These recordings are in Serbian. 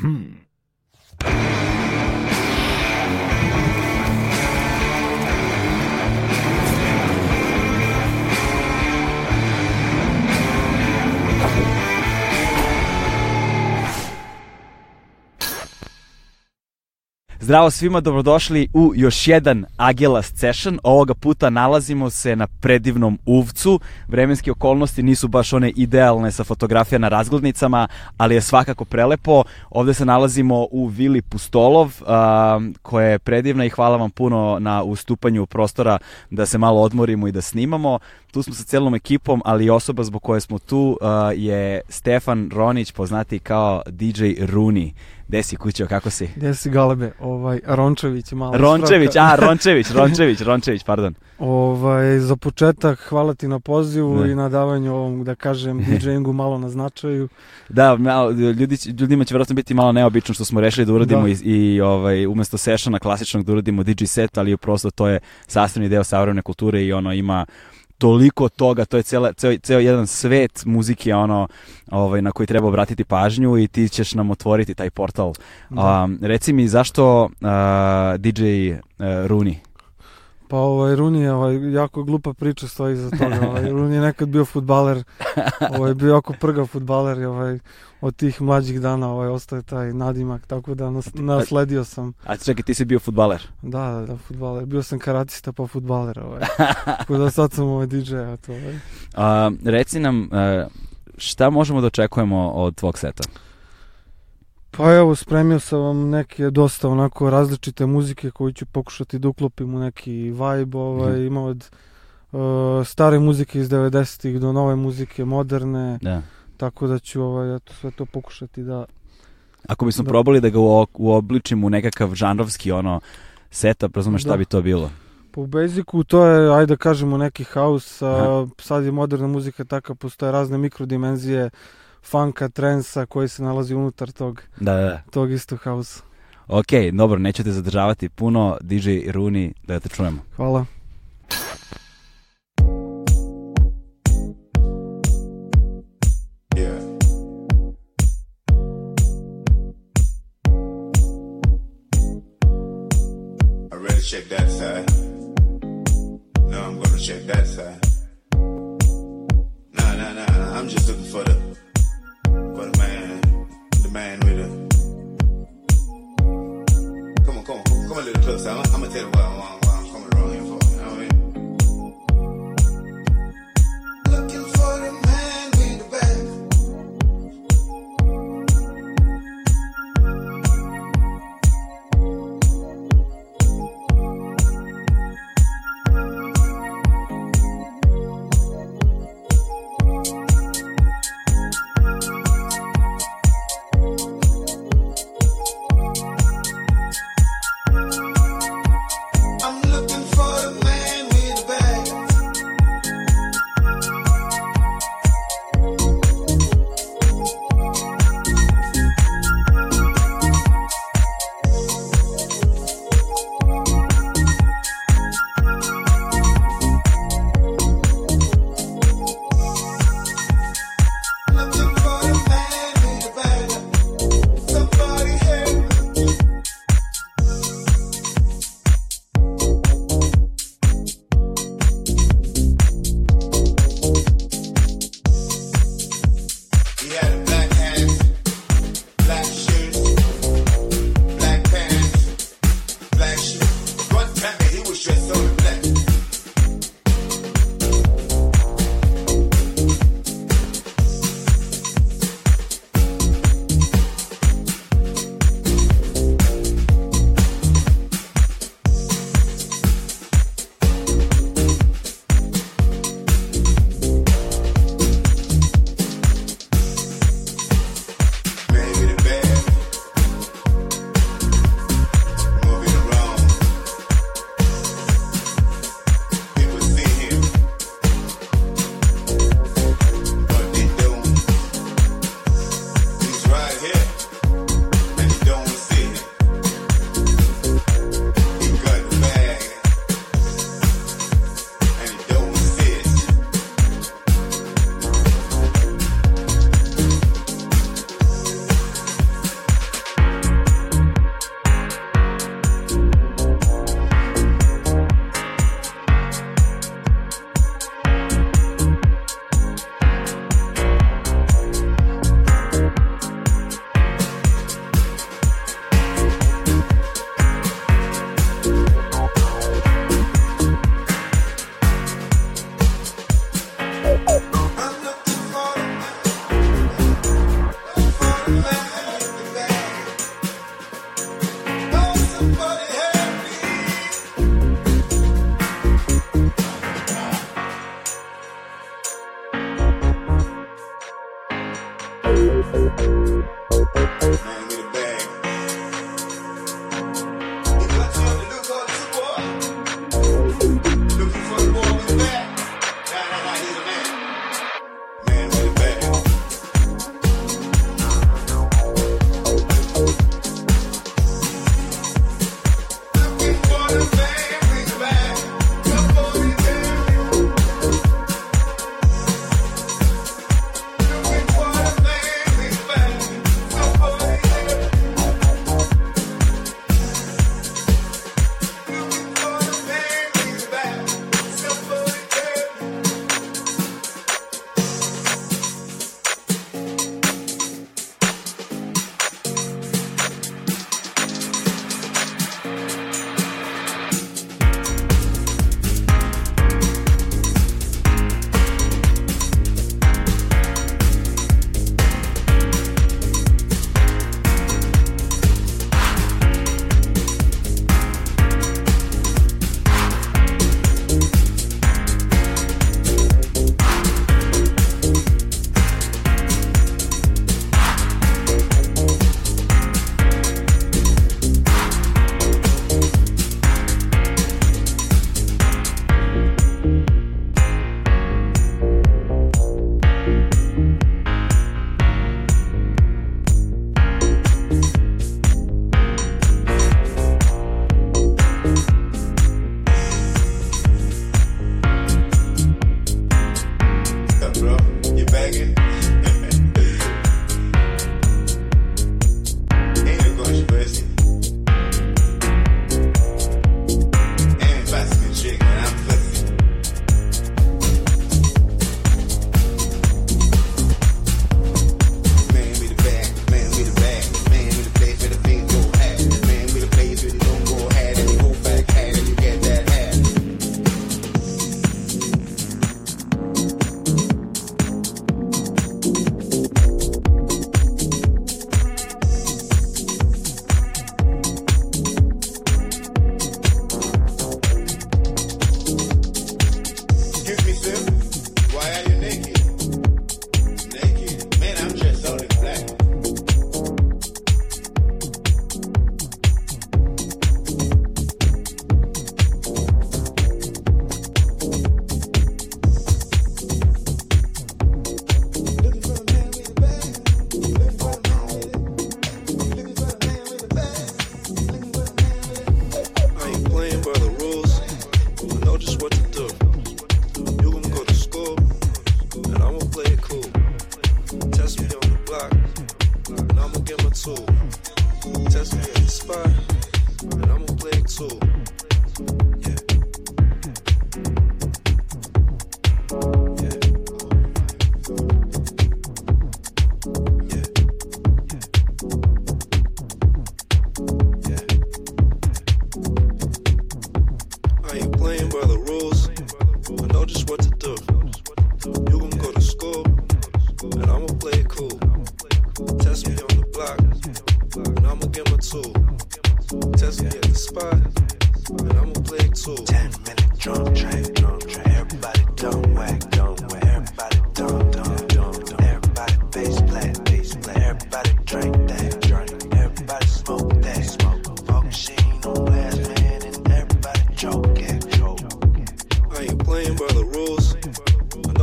Hmm. Zdravo svima, dobrodošli u još jedan Agelas Session. Ovoga puta nalazimo se na predivnom uvcu. Vremenske okolnosti nisu baš one idealne sa fotografija na razglednicama, ali je svakako prelepo. Ovde se nalazimo u Vili Pustolov, uh, koja je predivna i hvala vam puno na ustupanju prostora da se malo odmorimo i da snimamo. Tu smo sa celom ekipom, ali osoba zbog koje smo tu uh, je Stefan Ronić, poznati kao DJ Runi. Gde si kućo, kako si? Gde si Galebe? Ovaj, Rončević malo. Rončević, a Rončević, Rončević, Rončević, pardon. Ovaj, za početak hvala ti na pozivu ne. i na davanju ovom, da kažem, DJingu malo na značaju. Da, malo, ljudi, ljudima će vjerojatno biti malo neobično što smo rešili da uradimo da. i, i ovaj, umesto sessiona klasičnog da uradimo DJ set, ali prosto to je sastavni deo savremene kulture i ono ima toliko toga, to je cele, ceo, ceo jedan svet muzike ono, ovaj, na koji treba obratiti pažnju i ti ćeš nam otvoriti taj portal. Da. Um, reci mi zašto uh, DJ uh, Runi? Pa ovaj, Runi je ovaj, jako glupa priča stoji za toga. Ovaj, Runi je nekad bio futbaler, ovaj, bio jako prgav futbaler i ovaj, od tih mlađih dana ovaj, ostaje taj nadimak, tako da nas, nasledio sam. A čekaj, ti si bio futbaler? Da, da, da, futbaler. Bio sam karatista pa futbaler. Ovaj. tako da sad sam ovaj DJ. A to, ovaj. A, reci nam, e, šta možemo da očekujemo od tvog seta? Pa evo, spremio sam vam neke dosta onako različite muzike koje ću pokušati da uklopim u neki vibe, ovaj, mm. ima od uh, stare muzike iz 90-ih do nove muzike, moderne, da. tako da ću ovaj, eto, sve to pokušati da... Ako bismo da. probali da ga uobličimo u nekakav žanrovski ono setup, razumeš šta da. bi to bilo? Po basicu to je, ajde da kažemo, neki house, a, sad je moderna muzika taka, postoje razne mikrodimenzije, funka, trensa koji se nalazi unutar tog, da, da. da. tog istog hausa. Ok, dobro, neću te zadržavati puno, DJ Runi, da te čujemo. Hvala.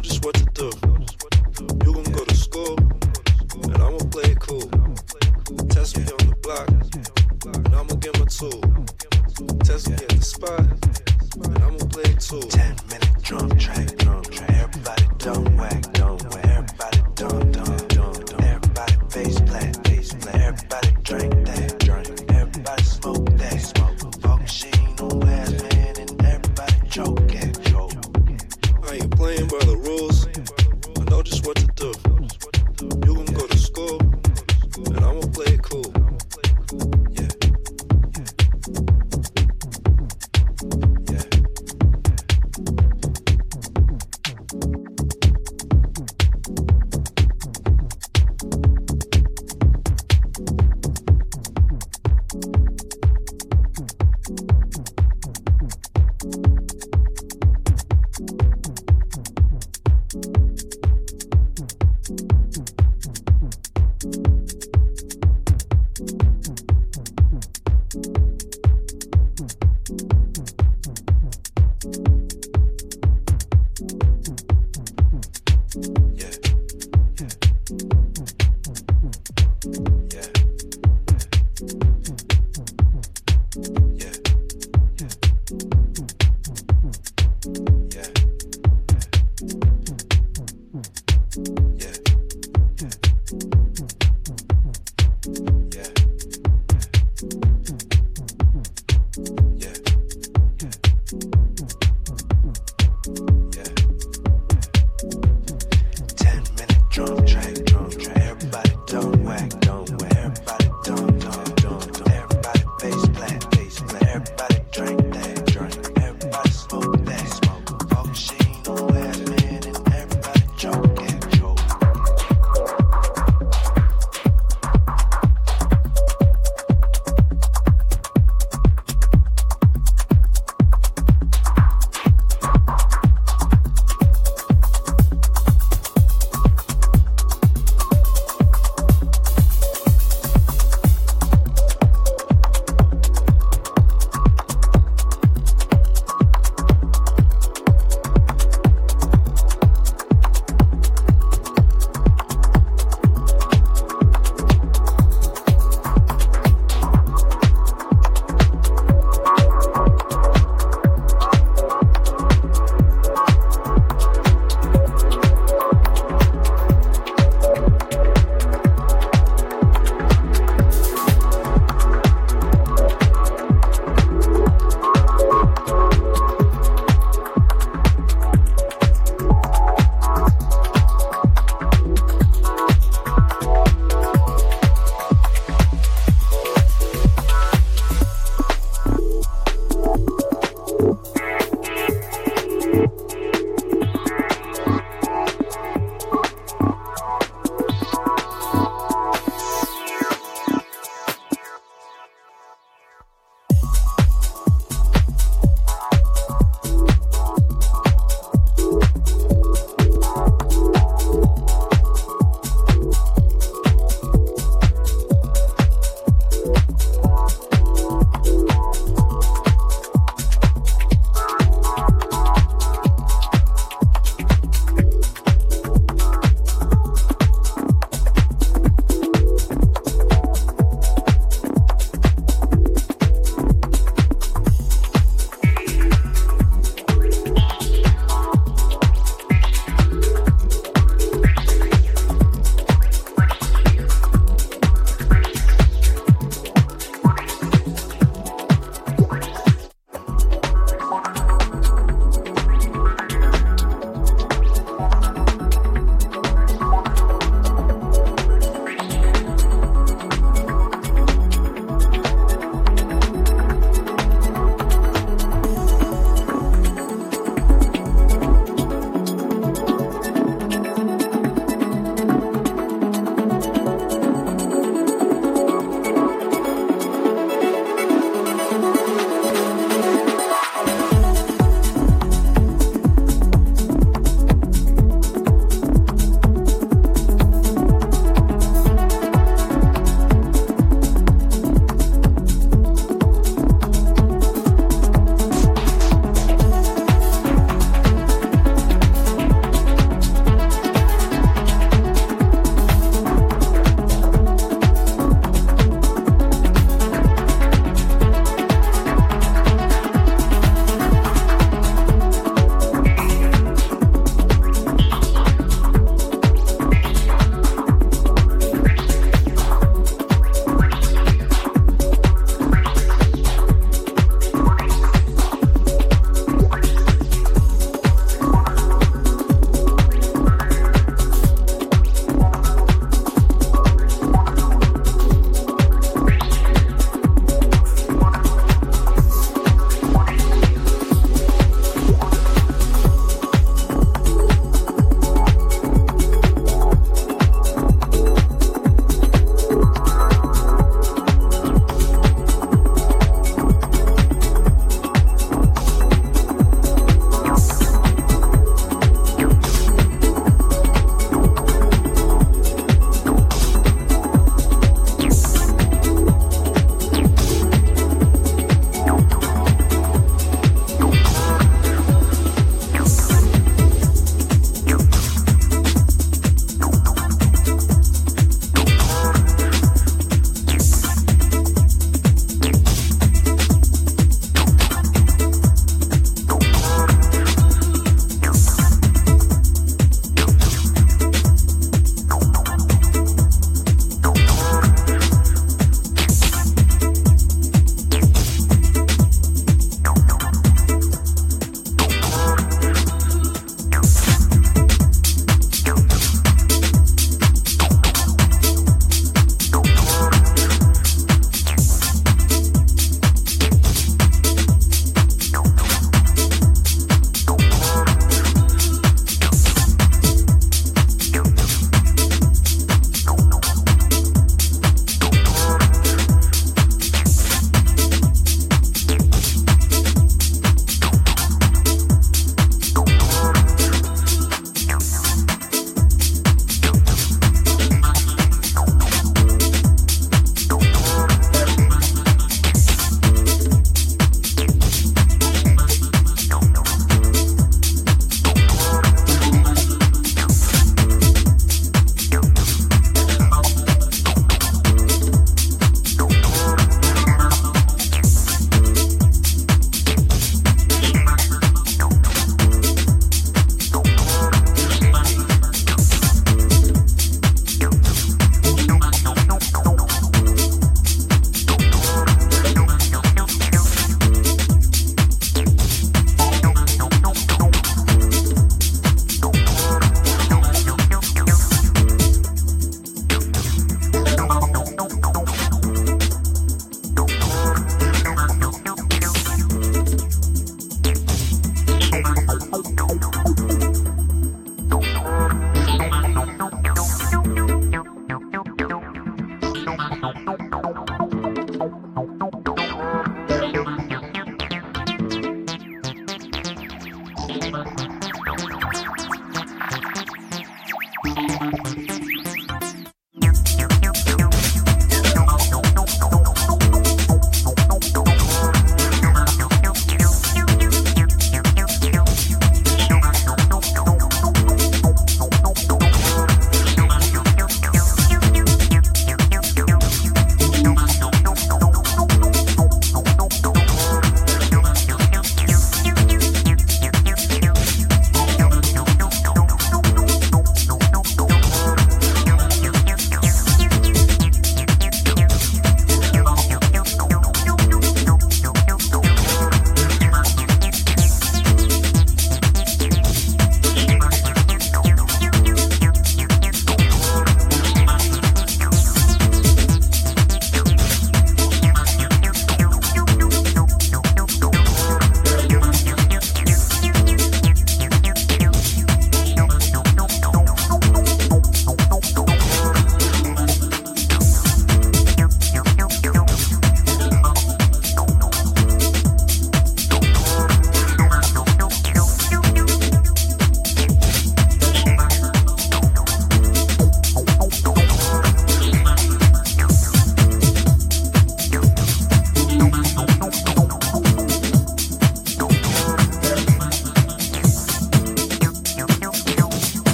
know just what to do.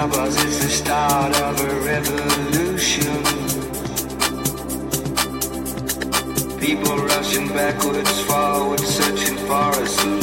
troubles is the start of a revolution. People rushing backwards, forwards, searching for a solution.